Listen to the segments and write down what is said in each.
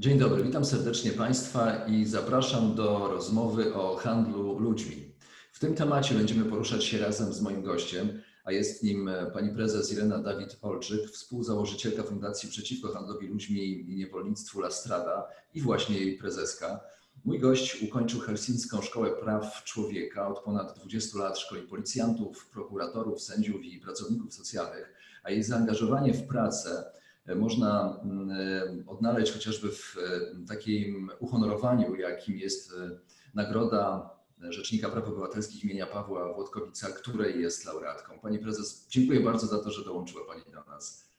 Dzień dobry, witam serdecznie Państwa i zapraszam do rozmowy o handlu ludźmi. W tym temacie będziemy poruszać się razem z moim gościem, a jest nim pani prezes Irena Dawid-Olczyk, współzałożycielka Fundacji Przeciwko Handlowi Ludźmi i Niewolnictwu La Strada i właśnie jej prezeska. Mój gość ukończył Helsińską Szkołę Praw Człowieka. Od ponad 20 lat szkoli policjantów, prokuratorów, sędziów i pracowników socjalnych, a jej zaangażowanie w pracę można mm, odnaleźć chociażby w e, takim uhonorowaniu, jakim jest e, Nagroda Rzecznika Praw Obywatelskich imienia Pawła Włodkowica, której jest laureatką. Pani prezes, dziękuję bardzo za to, że dołączyła Pani do nas.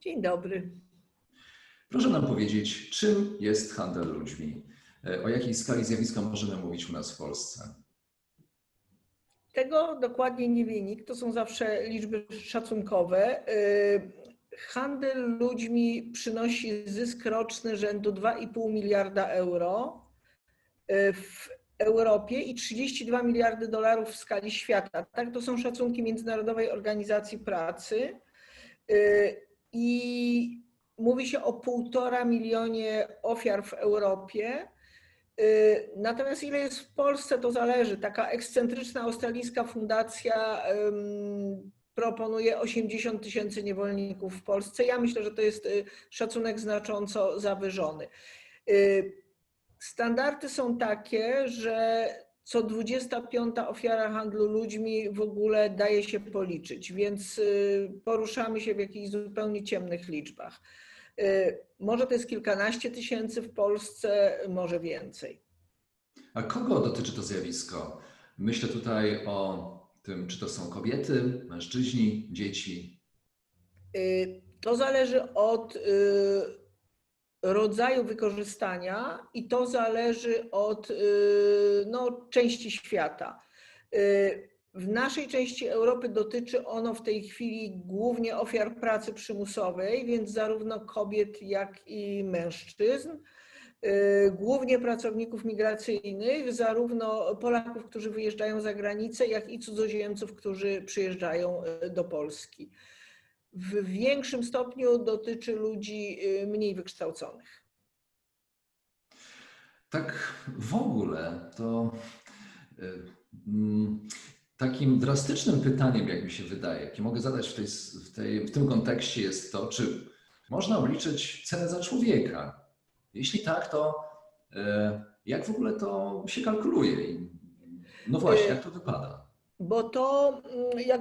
Dzień dobry. Proszę nam powiedzieć, czym jest handel ludźmi? E, o jakiej skali zjawiska możemy mówić u nas w Polsce? Tego dokładnie nie wie nikt. To są zawsze liczby szacunkowe handel ludźmi przynosi zysk roczny rzędu 2,5 miliarda euro e, w Europie i 32 miliardy dolarów w skali świata. Tak, to są szacunki Międzynarodowej Organizacji Pracy. E, I mówi się o półtora milionie ofiar w Europie. E, natomiast ile jest w Polsce, to zależy. Taka ekscentryczna australijska fundacja proponuje 80 tysięcy niewolników w Polsce. Ja myślę, że to jest y, szacunek znacząco zawyżony. Y, standardy są takie, że co 25 ofiara handlu ludźmi w ogóle daje się policzyć, więc y, poruszamy się w jakichś zupełnie ciemnych liczbach. Może to jest kilkanaście tysięcy w Polsce, może więcej. A kogo dotyczy to zjawisko? Myślę tutaj o tym, czy to są kobiety, mężczyźni, dzieci? Y, to zależy od y, rodzaju wykorzystania i to zależy od y, no, części świata. W naszej części Europy dotyczy ono w tej chwili głównie ofiar pracy przymusowej, więc zarówno kobiet, jak i mężczyzn. Y, głównie pracowników migracyjnych, zarówno Polaków, którzy wyjeżdżają za granicę, jak i cudzoziemców, którzy przyjeżdżają y, do Polski. W większym stopniu dotyczy ludzi y, mniej wykształconych. Tak w ogóle to mm, takim drastycznym pytaniem, jak mi się wydaje, jakie mogę zadać w, tej, w, tej, w tym kontekście jest to, czy można obliczyć cenę za człowieka jeśli tak, to e, jak w ogóle to się kalkuluje? No właśnie, jak to wypada? Bo to, mm, jak,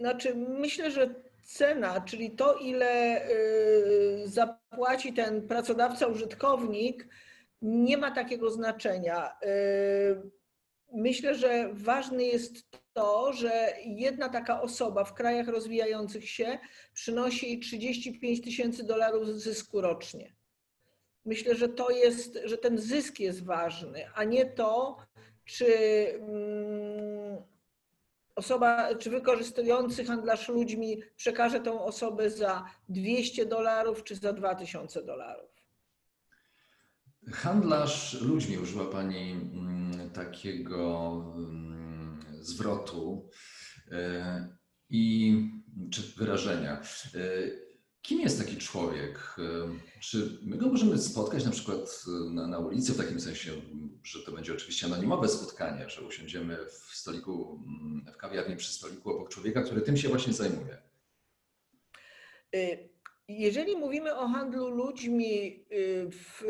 znaczy myślę, że cena, czyli to, ile y, zapłaci ten pracodawca, użytkownik, nie ma takiego znaczenia. Y, myślę, że ważne jest to, że jedna taka osoba w krajach rozwijających się przynosi 35 tysięcy dolarów zysku rocznie. Myślę, że to jest, że ten zysk jest ważny, a nie to, czy mm, osoba, czy wykorzystujący handlarz ludźmi przekaże tą osobę za 200 dolarów, czy za 2000 dolarów. Handlarz ludźmi, użyła Pani mm, takiego mm, zwrotu e, i czy wyrażenia. Kim jest taki człowiek? Czy my go możemy spotkać na przykład na, na, ulicy, w takim sensie, że to będzie oczywiście anonimowe spotkanie, że usiądziemy w stoliku, w kawiarni przy stoliku obok człowieka, który tym się właśnie zajmuje? Y, jeżeli mówimy o handlu ludźmi y, w,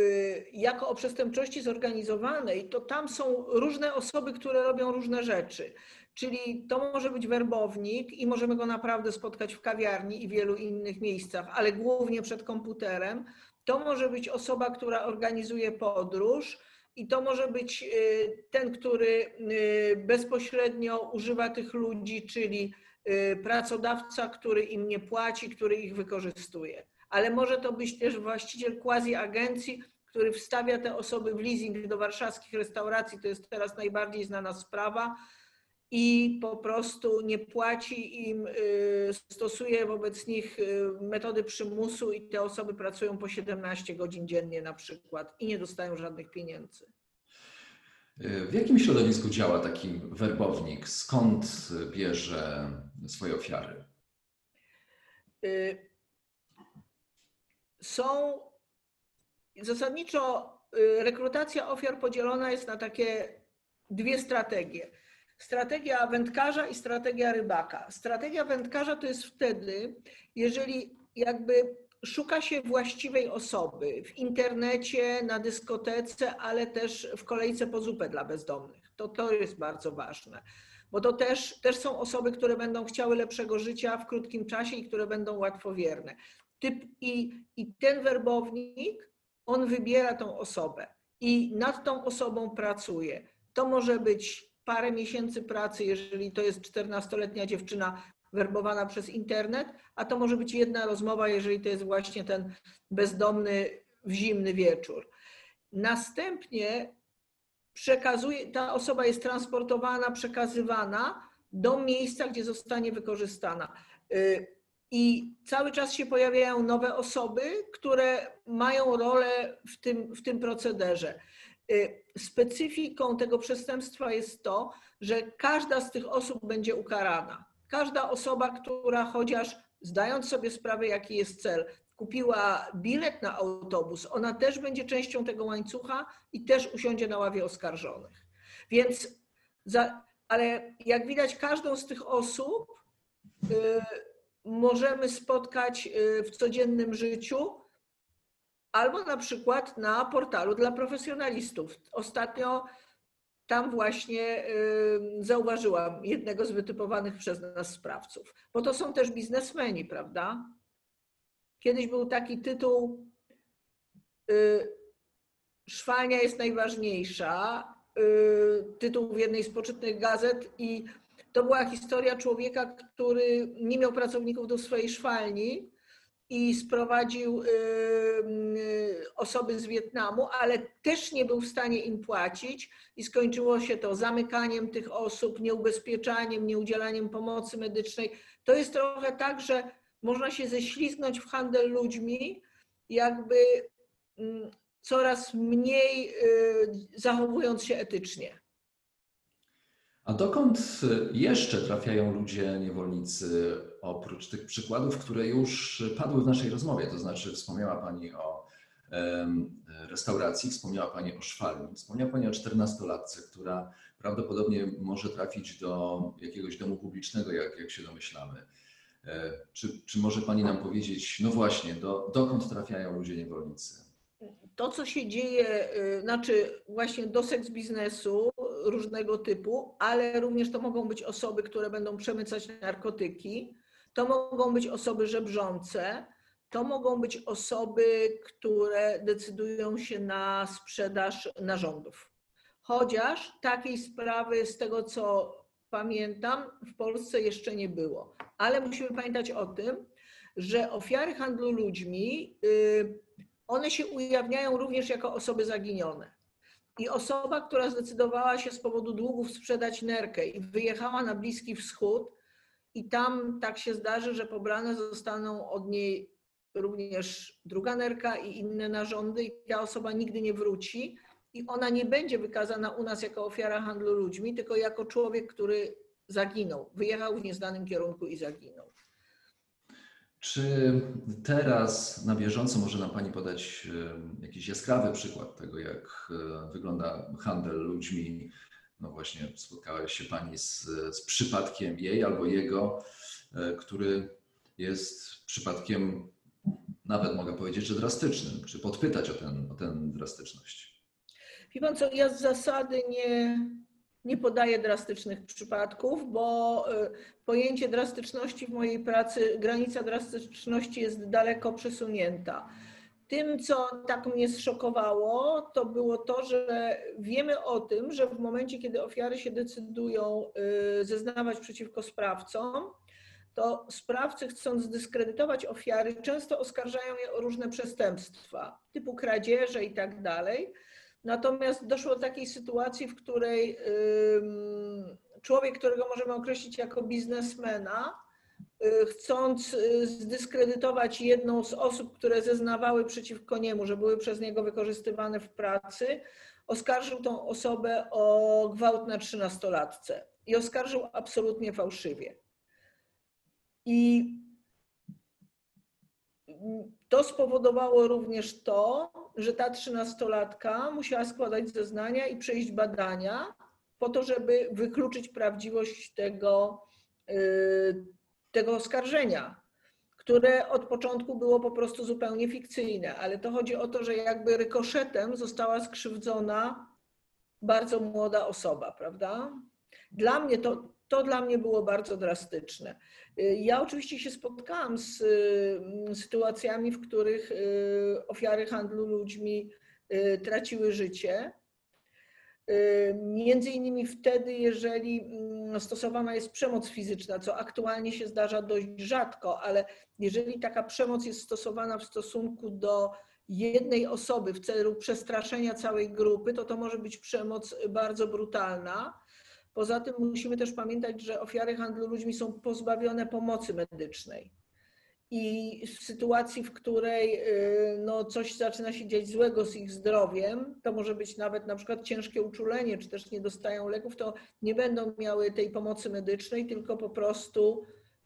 jako o przestępczości zorganizowanej, to tam są różne osoby, które robią różne rzeczy. Czyli to może być werbownik i możemy go naprawdę spotkać w kawiarni i wielu innych miejscach, ale głównie przed komputerem. To może być osoba, która organizuje podróż i to może być y, ten, który y, bezpośrednio używa tych ludzi, czyli y, pracodawca, który im nie płaci, który ich wykorzystuje. Ale może to być też właściciel quasi agencji, który wstawia te osoby w leasing do warszawskich restauracji, to jest teraz najbardziej znana sprawa, i po prostu nie płaci im, y, stosuje wobec nich y, metody przymusu i te osoby pracują po 17 godzin dziennie na przykład i nie dostają żadnych pieniędzy. W jakim środowisku działa taki werbownik? Skąd bierze swoje ofiary? Y, są zasadniczo rekrutacja ofiar podzielona jest na takie dwie strategie strategia wędkarza i strategia rybaka. Strategia wędkarza to jest wtedy, jeżeli jakby szuka się właściwej osoby w internecie, na dyskotece, ale też w kolejce po zupę dla bezdomnych. To, to jest bardzo ważne, bo to też, też są osoby, które będą chciały lepszego życia w krótkim czasie i które będą łatwowierne. Typ, i, I ten werbownik, on wybiera tą osobę i nad tą osobą pracuje. To może być parę miesięcy pracy, jeżeli to jest 14-letnia dziewczyna werbowana przez internet, a to może być jedna rozmowa, jeżeli to jest właśnie ten bezdomny w zimny wieczór. Następnie przekazuje, ta osoba jest transportowana, przekazywana do miejsca, gdzie zostanie wykorzystana. Y, I cały czas się pojawiają nowe osoby, które mają rolę w tym, w tym procederze. Y, specyfiką tego przestępstwa jest to, że każda z tych osób będzie ukarana. Każda osoba, która chociaż zdając sobie sprawę, jaki jest cel, kupiła bilet na autobus, ona też będzie częścią tego łańcucha i też usiądzie na ławie oskarżonych. Więc, za, ale jak widać, każdą z tych osób y, możemy spotkać y, w codziennym życiu albo na przykład na portalu dla profesjonalistów. Ostatnio tam właśnie zauważyłam jednego z wytypowanych przez nas sprawców, bo to są też biznesmeni, prawda? Kiedyś był taki tytuł y, Szwalnia jest najważniejsza, y, tytuł w jednej z poczytnych gazet i to była historia człowieka, który nie miał pracowników do swojej szwalni, i sprowadził y, y, osoby z Wietnamu, ale też nie był w stanie im płacić i skończyło się to zamykaniem tych osób, nieubezpieczaniem, nieudzielaniem pomocy medycznej. To jest trochę tak, że można się ześlizgnąć w handel ludźmi, jakby mm, coraz mniej y, zachowując się etycznie. A dokąd jeszcze trafiają ludzie niewolnicy, oprócz tych przykładów, które już padły w naszej rozmowie? To znaczy, wspomniała Pani o restauracji, wspomniała Pani o szwalni, wspomniała Pani o 14-latce, która prawdopodobnie może trafić do jakiegoś domu publicznego, jak, jak się domyślamy. E, czy, czy może Pani nam powiedzieć, no właśnie, do, dokąd trafiają ludzie niewolnicy? To, co się dzieje, y, znaczy właśnie do seks biznesu, różnego typu, ale również to mogą być osoby, które będą przemycać narkotyki, to mogą być osoby żebrzące, to mogą być osoby, które decydują się na sprzedaż narządów. Chociaż takiej sprawy, z tego co pamiętam, w Polsce jeszcze nie było. Ale musimy pamiętać o tym, że ofiary handlu ludźmi, y, one się ujawniają również jako osoby zaginione. I osoba, która zdecydowała się z powodu długów sprzedać nerkę i wyjechała na Bliski Wschód, i tam tak się zdarzy, że pobrane zostaną od niej również druga nerka i inne narządy, i ta osoba nigdy nie wróci. I ona nie będzie wykazana u nas jako ofiara handlu ludźmi, tylko jako człowiek, który zaginął, wyjechał w nieznanym kierunku i zaginął. Czy teraz na bieżąco może nam Pani podać jakiś jaskrawy przykład tego, jak e, wygląda handel ludźmi? No właśnie, spotkała się Pani z, z przypadkiem jej albo jego, e, który jest przypadkiem, nawet mogę powiedzieć, że drastycznym. Czy podpytać o, ten, o tę drastyczność? Wie Pan co, ja z zasady nie, nie podaję drastycznych przypadków, bo y, pojęcie drastyczności w mojej pracy, granica drastyczności jest daleko przesunięta. Tym, co tak mnie zszokowało, to było to, że wiemy o tym, że w momencie, kiedy ofiary się decydują y, zeznawać przeciwko sprawcom, to sprawcy, chcąc zdyskredytować ofiary, często oskarżają je o różne przestępstwa, typu kradzieże i tak dalej. Natomiast doszło do takiej sytuacji, w której człowiek, którego możemy określić jako biznesmena, y, chcąc y, zdyskredytować jedną z osób, które zeznawały przeciwko niemu, że były przez niego wykorzystywane w pracy, oskarżył tą osobę o gwałt na trzynastolatce i oskarżył absolutnie fałszywie. I to spowodowało również to, że ta trzynastolatka musiała składać zeznania i przejść badania po to, żeby wykluczyć prawdziwość tego, y, tego oskarżenia, które od początku było po prostu zupełnie fikcyjne, ale to chodzi o to, że jakby rykoszetem została skrzywdzona bardzo młoda osoba, prawda? Dla mnie to, to dla mnie było bardzo drastyczne. Y, ja oczywiście się spotkałam z y, sytuacjami, w których y, ofiary handlu ludźmi traciły życie. Między innymi wtedy, jeżeli mm, stosowana jest przemoc fizyczna, co aktualnie się zdarza dość rzadko, ale jeżeli taka przemoc jest stosowana w stosunku do jednej osoby w celu przestraszenia całej grupy, to to może być przemoc bardzo brutalna. Poza tym musimy też pamiętać, że ofiary handlu ludźmi są pozbawione pomocy medycznej. I w sytuacji, w której y, no, coś zaczyna się dziać złego z ich zdrowiem, to może być nawet na przykład ciężkie uczulenie, czy też nie dostają leków, to nie będą miały tej pomocy medycznej, tylko po prostu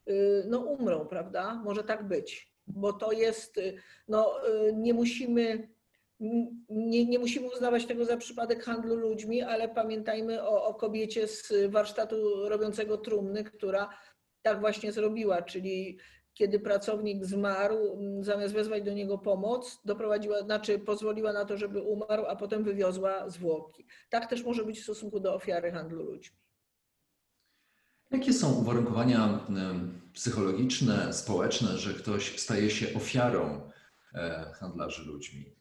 y, no, umrą, prawda? Może tak być, bo to jest, y, no, nie musimy nie, nie musimy uznawać tego za przypadek handlu ludźmi, ale pamiętajmy o, o kobiecie z warsztatu robiącego trumny, która tak właśnie zrobiła, czyli kiedy pracownik zmarł, zamiast wezwać do niego pomoc, doprowadziła, znaczy pozwoliła na to, żeby umarł, a potem wywiozła zwłoki. Tak też może być w stosunku do ofiary handlu ludźmi. Jakie są uwarunkowania psychologiczne, społeczne, że ktoś staje się ofiarą e, handlarzy ludźmi?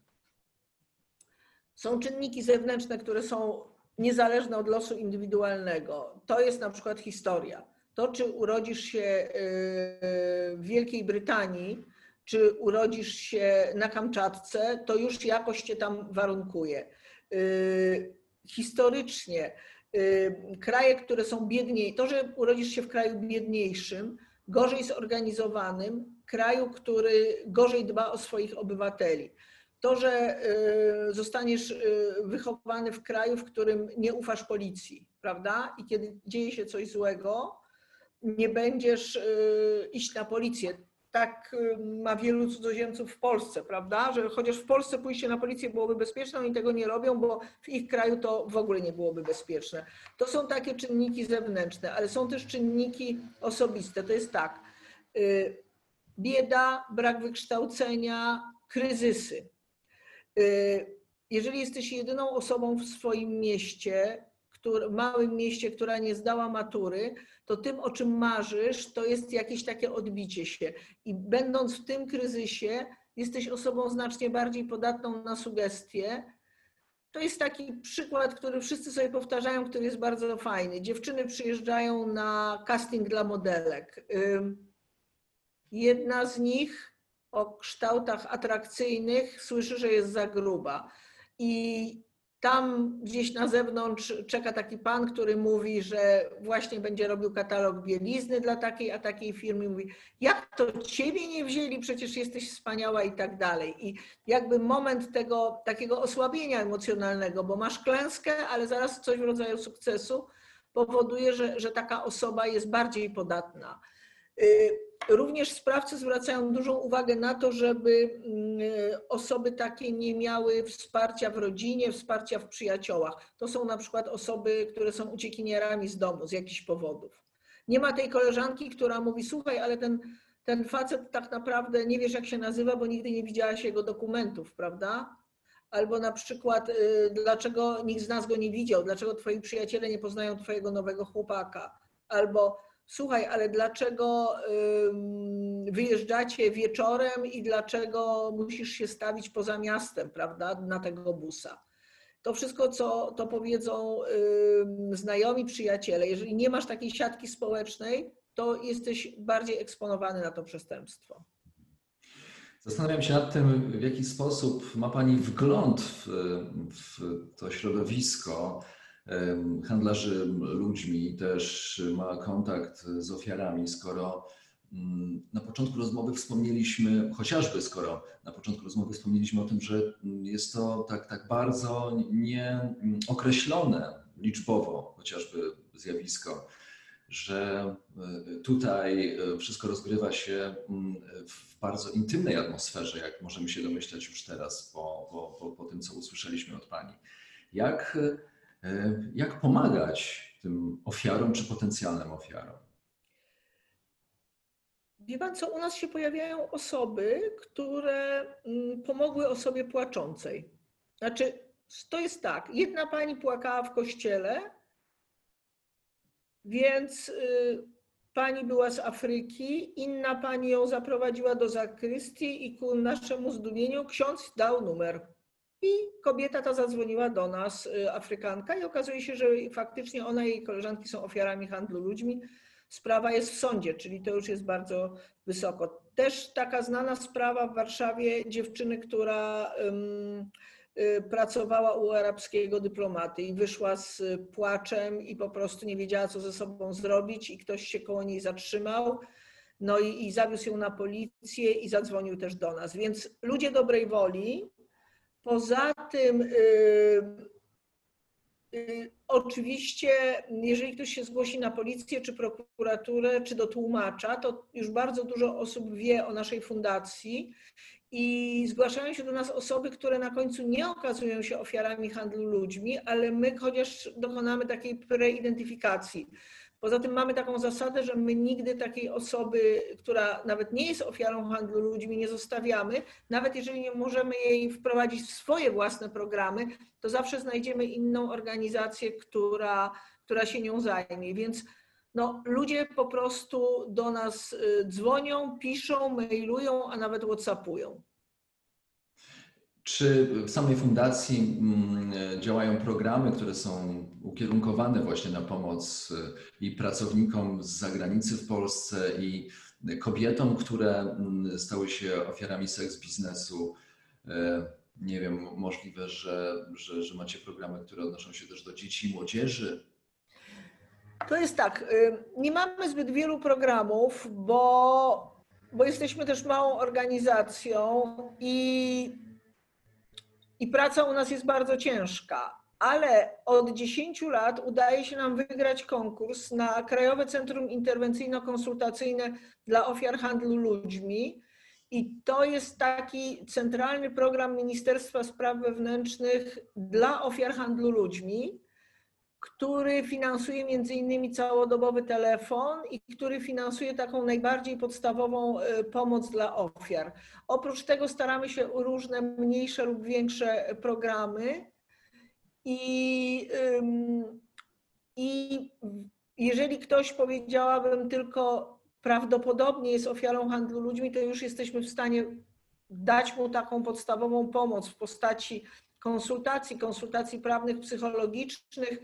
Są czynniki zewnętrzne, które są niezależne od losu indywidualnego. To jest na przykład historia. To, czy urodzisz się yy, w Wielkiej Brytanii, czy urodzisz się na Kamczatce, to już jakoś cię tam warunkuje. Yy, historycznie kraje, które są biedniejsze, to, że urodzisz się w kraju biedniejszym, gorzej zorganizowanym, kraju, który gorzej dba o swoich obywateli to, że y, zostaniesz y, wychowany w kraju, w którym nie ufasz policji, prawda? I kiedy dzieje się coś złego, nie będziesz y, iść na policję. Tak ma wielu cudzoziemców w Polsce, prawda? Że chociaż w Polsce pójście na policję byłoby bezpieczne, oni tego nie robią, bo w ich kraju to w ogóle nie byłoby bezpieczne. To są takie czynniki zewnętrzne, ale są też czynniki osobiste. To jest tak. Bieda, brak wykształcenia, kryzysy jeżeli jesteś jedyną osobą w swoim mieście, w małym mieście, która nie zdała matury, to tym, o czym marzysz, to jest jakieś takie odbicie się. I będąc w tym kryzysie, jesteś osobą znacznie bardziej podatną na sugestie. To jest taki przykład, który wszyscy sobie powtarzają, który jest bardzo fajny. Dziewczyny przyjeżdżają na casting dla modelek. Jedna z nich o kształtach atrakcyjnych słyszy, że jest za gruba. I tam gdzieś na zewnątrz czeka taki pan, który mówi, że właśnie będzie robił katalog bielizny dla takiej a takiej firmy. Mówi, jak to ciebie nie wzięli, przecież jesteś wspaniała i tak dalej. I jakby moment tego takiego osłabienia emocjonalnego, bo masz klęskę, ale zaraz coś w rodzaju sukcesu, powoduje, że, że taka osoba jest bardziej podatna. Y, Również sprawcy zwracają dużą uwagę na to, żeby mm, osoby takie nie miały wsparcia w rodzinie, wsparcia w przyjaciołach. To są na przykład osoby, które są uciekinierami z domu z jakichś powodów. Nie ma tej koleżanki, która mówi: Słuchaj, ale ten, ten facet tak naprawdę nie wiesz, jak się nazywa, bo nigdy nie widziałaś jego dokumentów, prawda? Albo na przykład, y, dlaczego nikt z nas go nie widział, dlaczego twoi przyjaciele nie poznają twojego nowego chłopaka, albo słuchaj, ale dlaczego wyjeżdżacie wieczorem i dlaczego musisz się stawić poza miastem, prawda, na tego busa? To wszystko, co to powiedzą znajomi, przyjaciele, jeżeli nie masz takiej siatki społecznej, to jesteś bardziej eksponowany na to przestępstwo. Zastanawiam się nad tym, w jaki sposób ma Pani wgląd w, w to środowisko handlarzy ludźmi, też ma kontakt z ofiarami, skoro mm, na początku rozmowy wspomnieliśmy, chociażby skoro na początku rozmowy wspomnieliśmy o tym, że mm, jest to tak, tak bardzo nieokreślone liczbowo chociażby zjawisko, że y, tutaj y, wszystko rozgrywa się mm, w bardzo intymnej atmosferze, jak możemy się domyślać już teraz po, po, po, po tym, co usłyszeliśmy od Pani. Jak, jak pomagać tym ofiarom czy potencjalnym ofiarom? Wie pan co, u nas się pojawiają osoby, które mm, pomogły osobie płaczącej. Znaczy, to jest tak, jedna pani płakała w kościele, więc y, pani była z Afryki, inna pani ją zaprowadziła do zakrystii i ku naszemu zdumieniu ksiądz dał numer. I kobieta ta zadzwoniła do nas, y, Afrykanka, i okazuje się, że faktycznie ona i jej koleżanki są ofiarami handlu ludźmi. Sprawa jest w sądzie, czyli to już jest bardzo wysoko. Też taka znana sprawa w Warszawie dziewczyny, która um, pracowała u arabskiego dyplomaty i wyszła z płaczem i po prostu nie wiedziała, co ze sobą zrobić, i ktoś się koło niej zatrzymał. No i, i zawiózł ją na policję i zadzwonił też do nas. Więc ludzie dobrej woli. Poza tym, yy, yy, oczywiście, jeżeli ktoś się zgłosi na policję, czy prokuraturę, czy do tłumacza, to już bardzo dużo osób wie o naszej fundacji i zgłaszają się do nas osoby, które na końcu nie okazują się ofiarami handlu ludźmi, ale my chociaż dokonamy takiej preidentyfikacji. Poza tym mamy taką zasadę, że my nigdy takiej osoby, która nawet nie jest ofiarą handlu ludźmi, nie zostawiamy. Nawet jeżeli nie możemy jej wprowadzić w swoje własne programy, to zawsze znajdziemy inną organizację, która, która się nią zajmie. Więc no, ludzie po prostu do nas y, dzwonią, piszą, mailują, a nawet WhatsAppują. Czy w samej fundacji mm, działają programy, które są ukierunkowane właśnie na pomoc y, i pracownikom z zagranicy w Polsce, i kobietom, które mm, stały się ofiarami seks biznesu? Y, nie wiem, możliwe, że, że, że macie programy, które odnoszą się też do dzieci i młodzieży. To jest tak, y, nie mamy zbyt wielu programów, bo, bo jesteśmy też małą organizacją i, i praca u nas jest bardzo ciężka. Ale od 10 lat udaje się nam wygrać konkurs na Krajowe Centrum Interwencyjno-Konsultacyjne dla Ofiar Handlu Ludźmi. I to jest taki centralny program Ministerstwa Spraw Wewnętrznych dla ofiar handlu ludźmi który finansuje między innymi całodobowy telefon i który finansuje taką najbardziej podstawową e, pomoc dla ofiar. Oprócz tego staramy się różne mniejsze lub większe programy i, i jeżeli ktoś powiedziałabym tylko prawdopodobnie jest ofiarą handlu ludźmi, to już jesteśmy w stanie dać mu taką podstawową pomoc w postaci konsultacji, konsultacji prawnych, psychologicznych,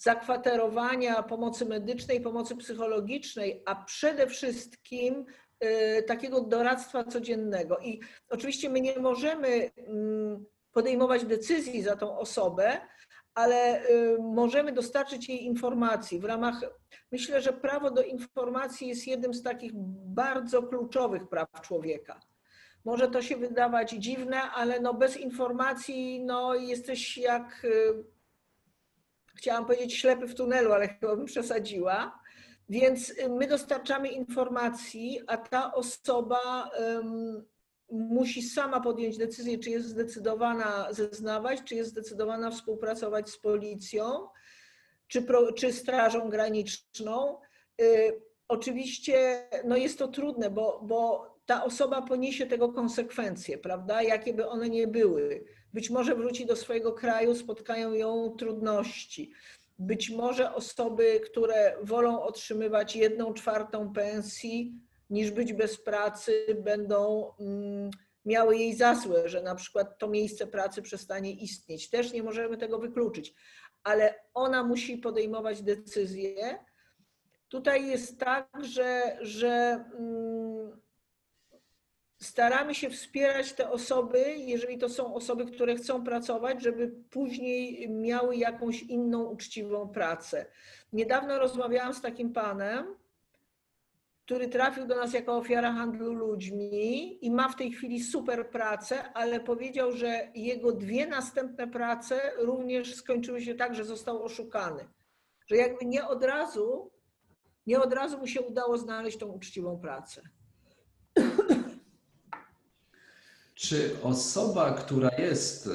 zakwaterowania, pomocy medycznej, pomocy psychologicznej, a przede wszystkim y, takiego doradztwa codziennego. I oczywiście my nie możemy mm, podejmować decyzji za tą osobę, ale y, możemy dostarczyć jej informacji w ramach. Myślę, że prawo do informacji jest jednym z takich bardzo kluczowych praw człowieka. Może to się wydawać dziwne, ale no bez informacji no jesteś jak y, chciałam powiedzieć ślepy w tunelu, ale chyba bym przesadziła. Więc y, my dostarczamy informacji, a ta osoba um, musi sama podjąć decyzję, czy jest zdecydowana zeznawać, czy jest zdecydowana współpracować z policją, czy, pro, czy strażą graniczną. Y, oczywiście no jest to trudne, bo, bo ta osoba poniesie tego konsekwencje, prawda, jakie by one nie były być może wróci do swojego kraju, spotkają ją trudności. Być może osoby, które wolą otrzymywać jedną czwartą pensji niż być bez pracy, będą mm, miały jej za złe, że na przykład to miejsce pracy przestanie istnieć. Też nie możemy tego wykluczyć, ale ona musi podejmować decyzje Tutaj jest tak, że, że mm, staramy się wspierać te osoby, jeżeli to są osoby, które chcą pracować, żeby później miały jakąś inną uczciwą pracę. Niedawno rozmawiałam z takim panem, który trafił do nas jako ofiara handlu ludźmi i ma w tej chwili super pracę, ale powiedział, że jego dwie następne prace również skończyły się tak, że został oszukany. Że jakby nie od razu, nie od razu mu się udało znaleźć tą uczciwą pracę. Czy osoba, która jest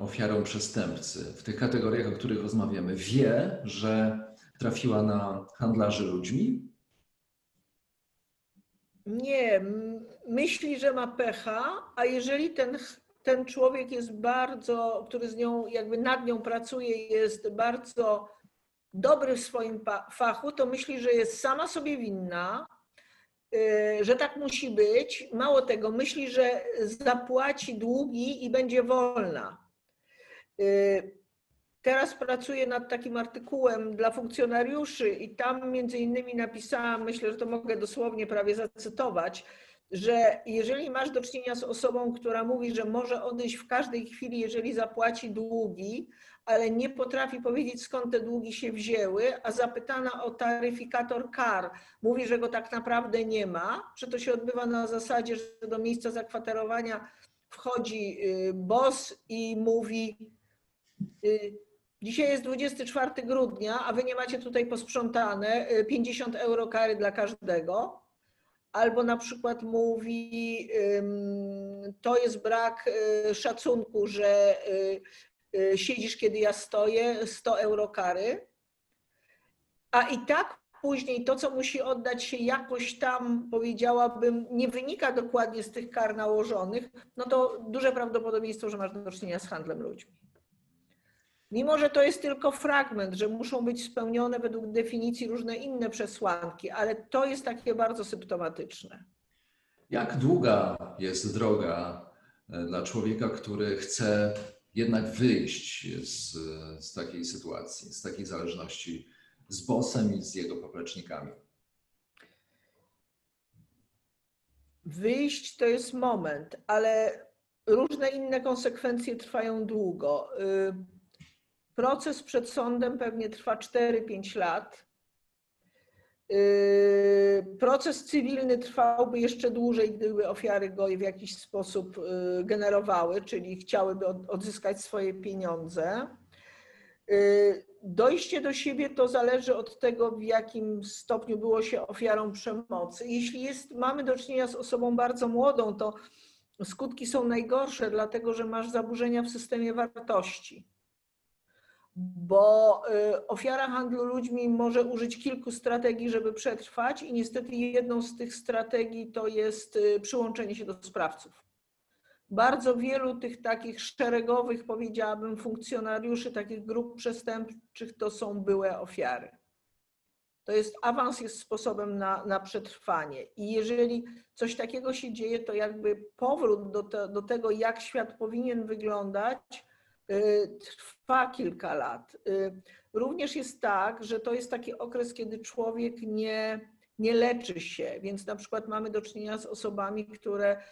ofiarą przestępcy w tych kategoriach, o których rozmawiamy, wie, że trafiła na handlarzy ludźmi? Nie, myśli, że ma pecha, a jeżeli ten, ten człowiek jest bardzo, który z nią, jakby nad nią pracuje, jest bardzo dobry w swoim fachu, to myśli, że jest sama sobie winna, że tak musi być. Mało tego, myśli, że zapłaci długi i będzie wolna. Y, Teraz pracuję nad takim artykułem dla funkcjonariuszy i tam między innymi napisałam, myślę, że to mogę dosłownie prawie zacytować, że jeżeli masz do czynienia z osobą, która mówi, że może odejść w każdej chwili, jeżeli zapłaci długi, ale nie potrafi powiedzieć skąd te długi się wzięły, a zapytana o taryfikator kar mówi, że go tak naprawdę nie ma, że to się odbywa na zasadzie, że do miejsca zakwaterowania wchodzi y, boss i mówi y, Dzisiaj jest 24 grudnia, a wy nie macie tutaj posprzątane 50 y, euro kary dla każdego. Albo na przykład mówi, to jest brak szacunku, że siedzisz, kiedy ja stoję, 100 euro kary. A i tak później to, co musi oddać się jakoś tam, powiedziałabym, nie wynika dokładnie z tych kar nałożonych, no to duże prawdopodobieństwo, że masz do czynienia z handlem ludźmi. Mimo, że to jest tylko fragment, że muszą być spełnione według definicji różne inne przesłanki, ale to jest takie bardzo symptomatyczne. Jak długa jest droga e, dla człowieka, który chce jednak wyjść z, z takiej sytuacji, z takiej zależności z bosem i z jego poplecznikami? Wyjść to jest moment, ale różne inne konsekwencje trwają długo. Y, Proces przed sądem pewnie trwa 4-5 lat. Yy, proces cywilny trwałby jeszcze dłużej, gdyby ofiary go w jakiś sposób yy, generowały, czyli chciałyby odzyskać swoje pieniądze. Yy, dojście do siebie to zależy od tego, w jakim stopniu było się ofiarą przemocy. Jeśli jest, mamy do czynienia z osobą bardzo młodą, to skutki są najgorsze, dlatego że masz zaburzenia w systemie wartości bo y, ofiara handlu ludźmi może użyć kilku strategii, żeby przetrwać, i niestety jedną z tych strategii to jest y, przyłączenie się do sprawców. Bardzo wielu tych takich szeregowych, powiedziałabym, funkcjonariuszy takich grup przestępczych to są byłe ofiary. To jest awans jest sposobem na, na przetrwanie. I jeżeli coś takiego się dzieje, to jakby powrót do, te, do tego, jak świat powinien wyglądać, trwa kilka lat. Y, również jest tak, że to jest taki okres, kiedy człowiek nie, nie leczy się, więc na przykład mamy do czynienia z osobami, które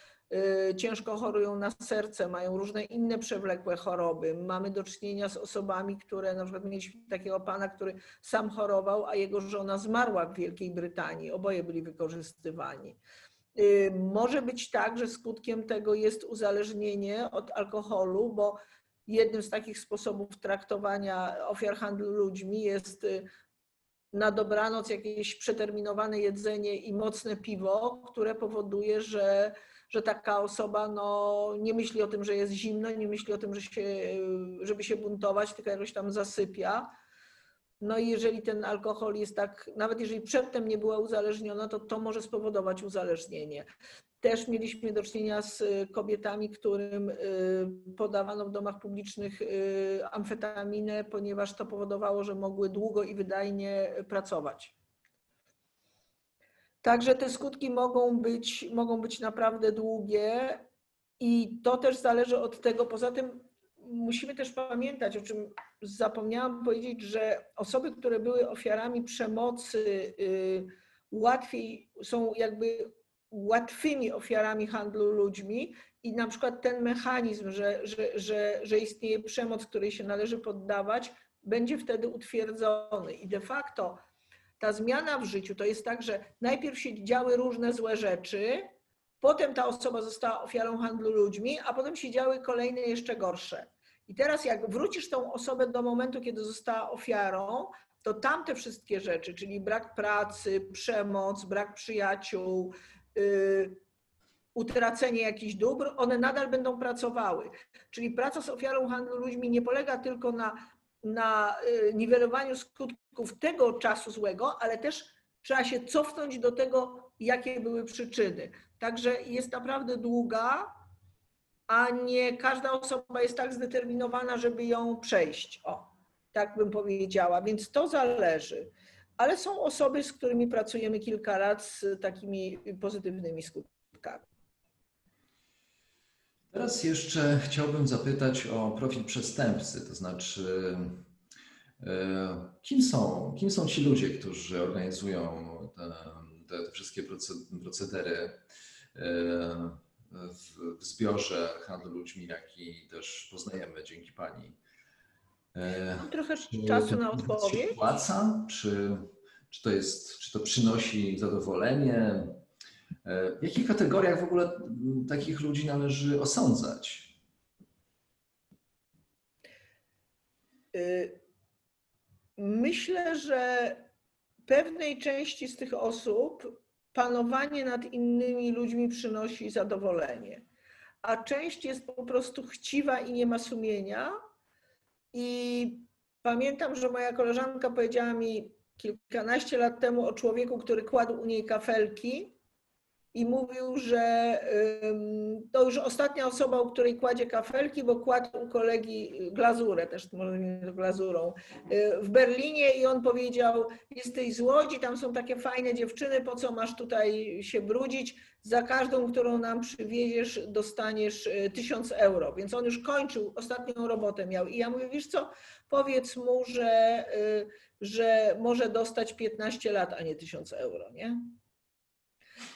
y, ciężko chorują na serce, mają różne inne przewlekłe choroby. Mamy do czynienia z osobami, które na przykład mieliśmy takiego pana, który sam chorował, a jego żona zmarła w Wielkiej Brytanii. Oboje byli wykorzystywani. Może być tak, że skutkiem tego jest uzależnienie od alkoholu, bo jednym z takich sposobów traktowania ofiar handlu ludźmi jest y, na dobranoc jakieś przeterminowane jedzenie i mocne piwo, które powoduje, że, że taka osoba no, nie myśli o tym, że jest zimno, nie myśli o tym, że się, żeby się buntować, tylko jakoś tam zasypia. No i jeżeli ten alkohol jest tak, nawet jeżeli przedtem nie była uzależniona, to to może spowodować uzależnienie. Też mieliśmy do czynienia z y, kobietami, którym y, podawano w domach publicznych y, amfetaminę, ponieważ to powodowało, że mogły długo i wydajnie pracować. Także te skutki mogą być, mogą być naprawdę długie i to też zależy od tego. Poza tym musimy też pamiętać, o czym zapomniałam powiedzieć, że osoby, które były ofiarami przemocy, łatwiej są jakby łatwymi ofiarami handlu ludźmi i na przykład ten mechanizm, że, że, że, że istnieje przemoc, której się należy poddawać, będzie wtedy utwierdzony. I de facto ta zmiana w życiu to jest tak, że najpierw się działy różne złe rzeczy, potem ta osoba została ofiarą handlu ludźmi, a potem się działy kolejne jeszcze gorsze. I teraz jak wrócisz tą osobę do momentu, kiedy została ofiarą, to tamte wszystkie rzeczy, czyli brak pracy, przemoc, brak przyjaciół, utracenie jakichś dóbr, one nadal będą pracowały. Czyli praca z ofiarą handlu ludźmi nie polega tylko na, na y, niwelowaniu skutków tego czasu złego, ale też trzeba się cofnąć do tego, jakie były przyczyny. Także jest naprawdę długa, a nie każda osoba jest tak zdeterminowana, żeby ją przejść. O, tak bym powiedziała, więc to zależy. Ale są osoby, z którymi pracujemy kilka lat z takimi pozytywnymi skutkami. Teraz jeszcze chciałbym zapytać o profil przestępcy, to znaczy e, kim są, kim są ci ludzie, którzy organizują te, te, wszystkie procedery e, w, w zbiorze handlu ludźmi, jaki też poznajemy dzięki Pani. E, Mam trochę czasu na odpowiedź. Czy płaca? Czy, czy, to jest, czy to przynosi zadowolenie? E, w jakich kategoriach w ogóle takich ludzi należy osądzać? Y, myślę, że pewnej części z tych osób panowanie nad innymi ludźmi przynosi zadowolenie, a część jest po prostu chciwa i nie ma sumienia. I pamiętam, że moja koleżanka powiedziała mi kilkanaście lat temu o człowieku, który kładł u niej kafelki i mówił, że to już ostatnia osoba, u której kładzie kafelki, bo kładł u kolegi glazurę, też może glazurą, y, w Berlinie i on powiedział, jesteś z Łodzi, tam są takie fajne dziewczyny, po co masz tutaj się brudzić? Za każdą, którą nam przywieziesz, dostaniesz y, tysiąc euro. Więc on już kończył, ostatnią robotę miał. I ja mówię, wiesz co, powiedz mu, że, y, że może dostać 15 lat, a nie tysiąc euro, nie?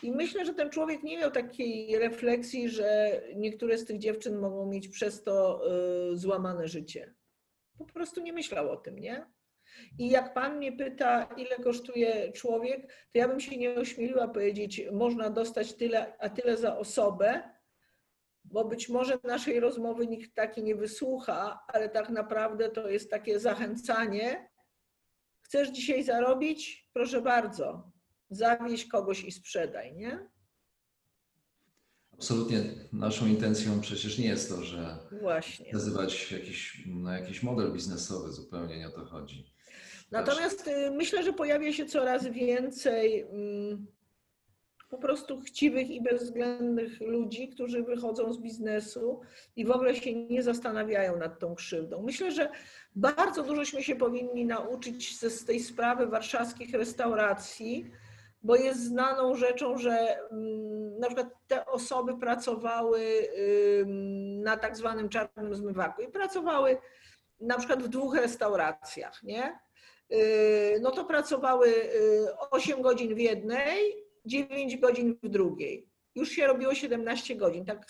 I myślę, że ten człowiek nie miał takiej refleksji, że niektóre z tych dziewczyn mogą mieć przez to y, złamane życie. Po prostu nie myślał o tym, nie? I jak pan mnie pyta, ile kosztuje człowiek, to ja bym się nie ośmieliła powiedzieć, można dostać tyle, a tyle za osobę, bo być może naszej rozmowy nikt taki nie wysłucha, ale tak naprawdę to jest takie zachęcanie. Chcesz dzisiaj zarobić? Proszę bardzo, zawieź kogoś i sprzedaj, nie? Absolutnie naszą intencją przecież nie jest to, że Właśnie. nazywać jakiś, na jakiś model biznesowy, zupełnie nie o to chodzi. Natomiast y, myślę, że pojawia się coraz więcej mm, po prostu chciwych i bezwzględnych ludzi, którzy wychodzą z biznesu i w ogóle się nie zastanawiają nad tą krzywdą. Myślę, że bardzo dużośmy się powinni nauczyć z tej sprawy warszawskich restauracji, bo jest znaną rzeczą, że mm, na przykład te osoby pracowały na tak zwanym czarnym zmywaku i pracowały na przykład w dwóch restauracjach, nie? Y, no to pracowały 8 y, godzin w jednej, 9 godzin w drugiej. Już się robiło 17 godzin. Tak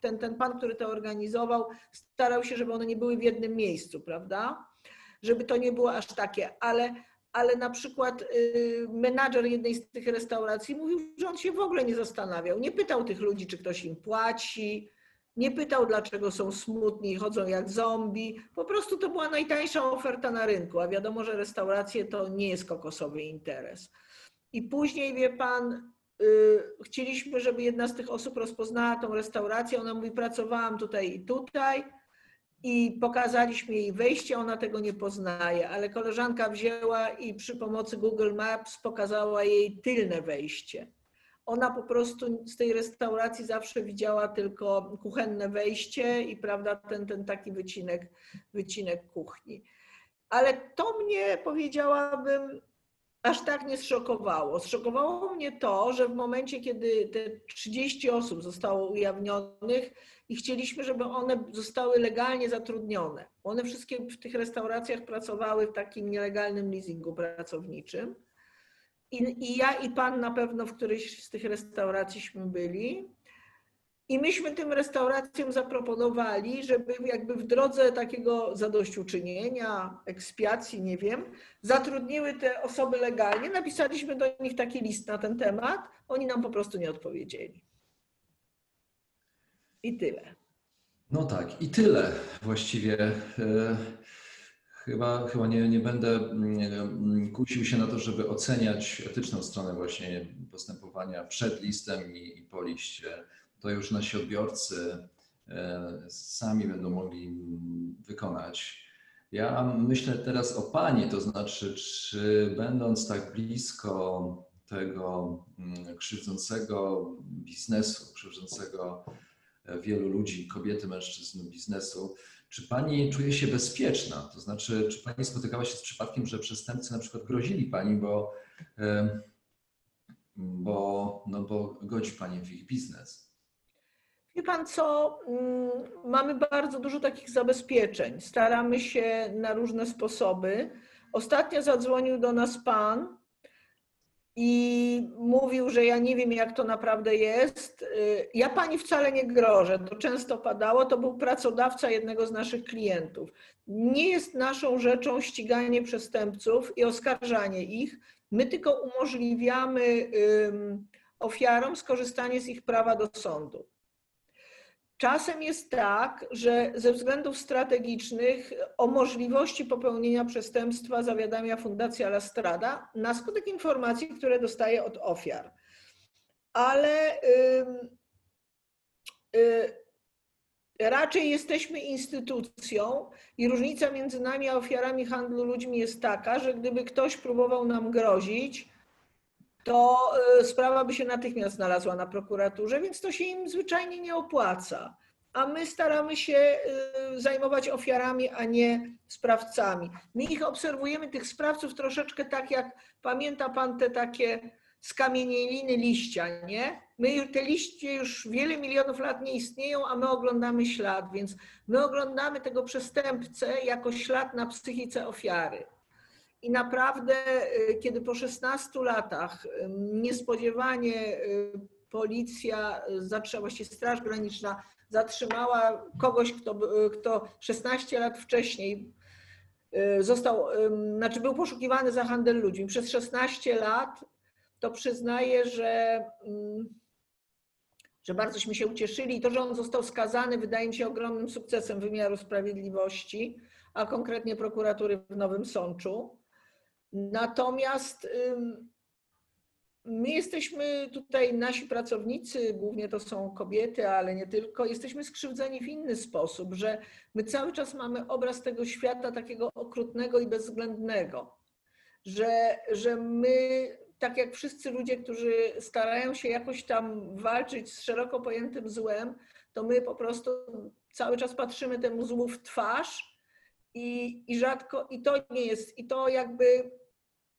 ten, ten pan, który to organizował, starał się, żeby one nie były w jednym miejscu, prawda? Żeby to nie było aż takie, ale ale na przykład y, menadżer jednej z tych restauracji mówił, że on się w ogóle nie zastanawiał. Nie pytał tych ludzi, czy ktoś im płaci, nie pytał, dlaczego są smutni i chodzą jak zombie. Po prostu to była najtańsza oferta na rynku, a wiadomo, że restauracje to nie jest kokosowy interes. I później, wie pan, y, chcieliśmy, żeby jedna z tych osób rozpoznała tą restaurację. Ona mówi, pracowałam tutaj i tutaj i pokazaliśmy jej wejście, ona tego nie poznaje, ale koleżanka wzięła i przy pomocy Google Maps pokazała jej tylne wejście. Ona po prostu z tej restauracji zawsze widziała tylko kuchenne wejście i prawda, ten, ten taki wycinek, wycinek kuchni. Ale to mnie powiedziałabym, aż tak nie zszokowało. Zszokowało mnie to, że w momencie, kiedy te 30 osób zostało ujawnionych i chcieliśmy, żeby one zostały legalnie zatrudnione. One wszystkie w tych restauracjach pracowały w takim nielegalnym leasingu pracowniczym. I, I ja i pan na pewno w którejś z tych restauracjśmy byli. I myśmy tym restauracjom zaproponowali, żeby jakby w drodze takiego zadośćuczynienia, ekspiacji, nie wiem, zatrudniły te osoby legalnie. Napisaliśmy do nich taki list na ten temat. Oni nam po prostu nie odpowiedzieli. I tyle. No tak, i tyle właściwie. E, chyba, chyba nie, nie będę mm, kusił się na to, żeby oceniać etyczną stronę właśnie postępowania przed listem i, i po liście to już nasi odbiorcy e, sami będą mogli wykonać. Ja myślę teraz o Pani, to znaczy, czy będąc tak blisko tego mm, krzywdzącego biznesu, krzywdzącego wielu ludzi, kobiety, mężczyzn biznesu, czy Pani czuje się bezpieczna? To znaczy, czy Pani spotykała się z przypadkiem, że przestępcy na przykład grozili Pani, bo, bo, no bo godzi Pani w ich biznes? Wie pan co, mm, mamy bardzo dużo takich zabezpieczeń. Staramy się na różne sposoby. Ostatnio zadzwonił do nas pan i mówił, że ja nie wiem, jak to naprawdę jest. Y, ja pani wcale nie grożę, to często padało. To był pracodawca jednego z naszych klientów. Nie jest naszą rzeczą ściganie przestępców i oskarżanie ich. My tylko umożliwiamy ofiarom skorzystanie z ich prawa do sądu. Czasem jest tak, że ze względów strategicznych o możliwości popełnienia przestępstwa zawiadamia Fundacja La Strada na skutek informacji, które dostaje od ofiar. Ale y, raczej jesteśmy instytucją i różnica między nami a ofiarami handlu ludźmi jest taka, że gdyby ktoś próbował nam grozić, to y, sprawa by się natychmiast znalazła na prokuraturze, więc to się im zwyczajnie nie opłaca. A my staramy się y, zajmować ofiarami, a nie sprawcami. My ich obserwujemy, tych sprawców, troszeczkę tak jak pamięta pan te takie skamienieliny liścia, nie? My te liście już wiele milionów lat nie istnieją, a my oglądamy ślad, więc my oglądamy tego przestępcę jako ślad na psychice ofiary. I naprawdę, y, kiedy po 16 latach y, niespodziewanie y, policja, właściwie Straż Graniczna zatrzymała kogoś, kto, kto 16 lat wcześniej został, znaczy był poszukiwany za handel ludźmi. Przez 16 lat to przyznaję, że, że bardzоśmy się ucieszyli. I to, że on został skazany, wydaje mi się ogromnym sukcesem wymiaru sprawiedliwości, a konkretnie prokuratury w Nowym Sączu. Natomiast my jesteśmy tutaj, nasi pracownicy, głównie to są kobiety, ale nie tylko, jesteśmy skrzywdzeni w inny sposób, że my cały czas mamy obraz tego świata takiego okrutnego i bezwzględnego, że, że my, tak jak wszyscy ludzie, którzy starają się jakoś tam walczyć z szeroko pojętym złem, to my po prostu cały czas patrzymy temu złu w twarz i, i rzadko, i to nie jest, i to jakby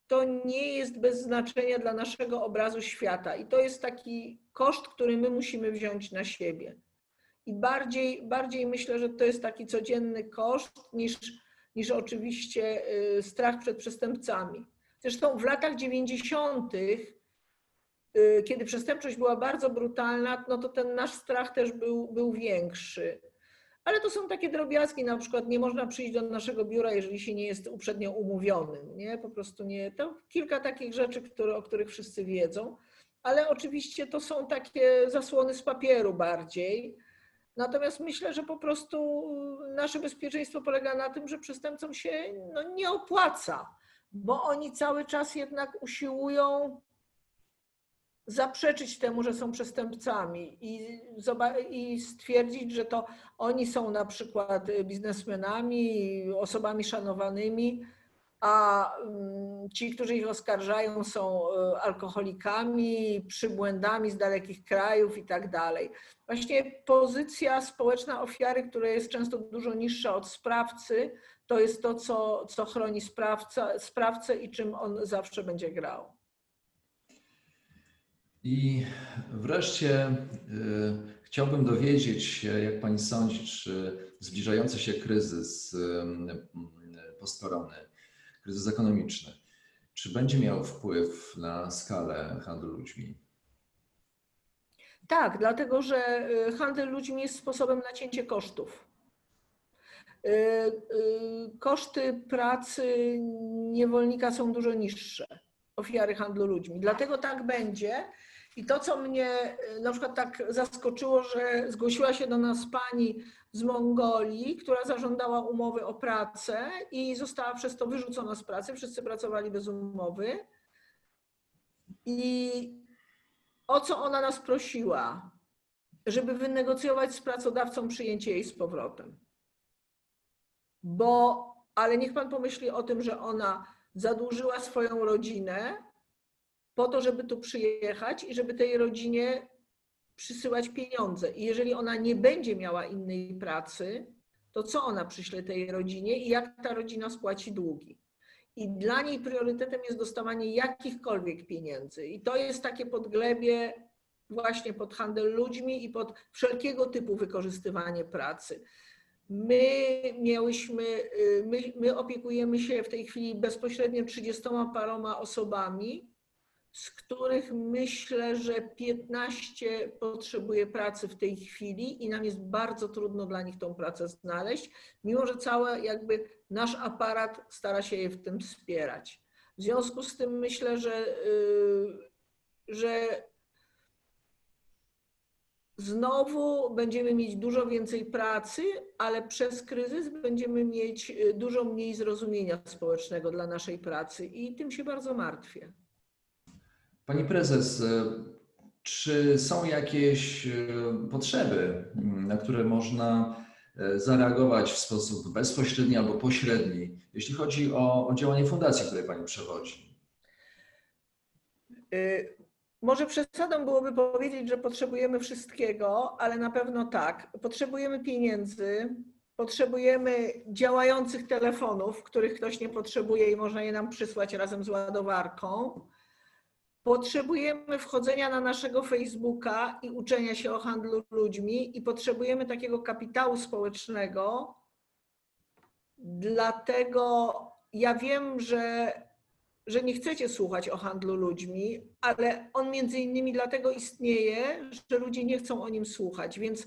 to nie jest bez znaczenia dla naszego obrazu świata. I to jest taki koszt, który my musimy wziąć na siebie. I bardziej, bardziej myślę, że to jest taki codzienny koszt niż, niż oczywiście y, strach przed przestępcami. Zresztą w latach 90., y, kiedy przestępczość była bardzo brutalna, no to ten nasz strach też był, był większy ale to są takie drobiazgi, na przykład nie można przyjść do naszego biura, jeżeli się nie jest uprzednio umówionym, nie? Po prostu nie. To kilka takich rzeczy, które, o których wszyscy wiedzą, ale oczywiście to są takie zasłony z papieru bardziej. Natomiast myślę, że po prostu nasze bezpieczeństwo polega na tym, że przestępcom się no, nie opłaca, bo oni cały czas jednak usiłują zaprzeczyć temu, że są przestępcami i, i stwierdzić, że to oni są na przykład biznesmenami, osobami szanowanymi, a mm, ci, którzy ich oskarżają, są e, alkoholikami, przybłędami z dalekich krajów i tak dalej. Właśnie pozycja społeczna ofiary, która jest często dużo niższa od sprawcy, to jest to, co, co chroni sprawca, sprawcę i czym on zawsze będzie grał. I wreszcie y, chciałbym dowiedzieć się, jak pani sądzi, czy zbliżający się kryzys y, y, postkorony, kryzys ekonomiczny, czy będzie miał wpływ na skalę handlu ludźmi? Tak, dlatego że y, handel ludźmi jest sposobem na cięcie kosztów. Y, y, Koszty pracy niewolnika są dużo niższe, ofiary handlu ludźmi. Dlatego tak będzie. I to, co mnie y, na przykład tak zaskoczyło, że zgłosiła się do nas pani z Mongolii, która zażądała umowy o pracę i została przez to wyrzucona z pracy. Wszyscy pracowali bez umowy. I o co ona nas prosiła? Żeby wynegocjować z pracodawcą przyjęcie jej z powrotem. Bo, ale niech pan pomyśli o tym, że ona zadłużyła swoją rodzinę po to, żeby tu przyjechać i żeby tej rodzinie przysyłać pieniądze. I jeżeli ona nie będzie miała innej pracy, to co ona przyśle tej rodzinie i jak ta rodzina spłaci długi? I dla niej priorytetem jest dostawanie jakichkolwiek pieniędzy. I to jest takie podglebie właśnie pod handel ludźmi i pod wszelkiego typu wykorzystywanie pracy. My miałyśmy, y, my, my opiekujemy się w tej chwili bezpośrednio 30 paroma osobami, z których myślę, że 15 potrzebuje pracy w tej chwili i nam jest bardzo trudno dla nich tą pracę znaleźć, mimo że cały jakby nasz aparat stara się je w tym wspierać. W związku z tym myślę, że, y, że znowu będziemy mieć dużo więcej pracy, ale przez kryzys będziemy mieć y, dużo mniej zrozumienia społecznego dla naszej pracy i tym się bardzo martwię. Pani prezes, y, czy są jakieś y, potrzeby, na które można zareagować w sposób bezpośredni albo pośredni, jeśli chodzi o, o działanie fundacji, której Pani przewodzi? Może przesadą byłoby powiedzieć, że potrzebujemy wszystkiego, ale na pewno tak. Potrzebujemy pieniędzy, potrzebujemy działających telefonów, których ktoś nie potrzebuje i można je nam przysłać razem z ładowarką. Potrzebujemy wchodzenia na naszego Facebooka i uczenia się o handlu ludźmi, i potrzebujemy takiego kapitału społecznego. Dlatego ja wiem, że że nie chcecie słuchać o handlu ludźmi, ale on między innymi dlatego istnieje, że ludzie nie chcą o nim słuchać, więc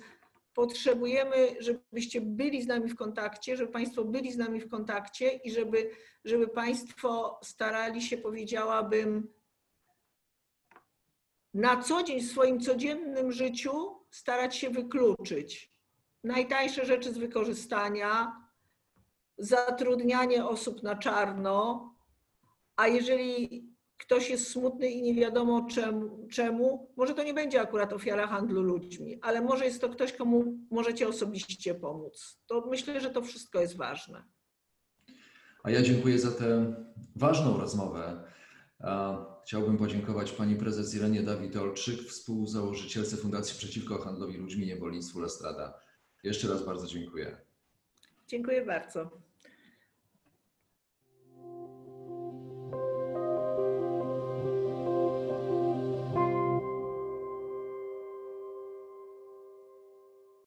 potrzebujemy, żebyście byli z nami w kontakcie, żeby Państwo byli z nami w kontakcie i żeby, żeby Państwo starali się, powiedziałabym, na co dzień w swoim codziennym życiu starać się wykluczyć najtańsze rzeczy z wykorzystania, zatrudnianie osób na czarno, a jeżeli ktoś jest smutny i nie wiadomo czemu, czemu, może to nie będzie akurat ofiara handlu ludźmi, ale może jest to ktoś, komu możecie osobiście pomóc. To myślę, że to wszystko jest ważne. A ja dziękuję za tę ważną rozmowę. Chciałbym podziękować pani prezes Irenie Dawid-Olczyk, współzałożycielce Fundacji Przeciwko Handlowi Ludźmi Niewolnictwu Lestrada. Jeszcze raz bardzo dziękuję. Dziękuję bardzo.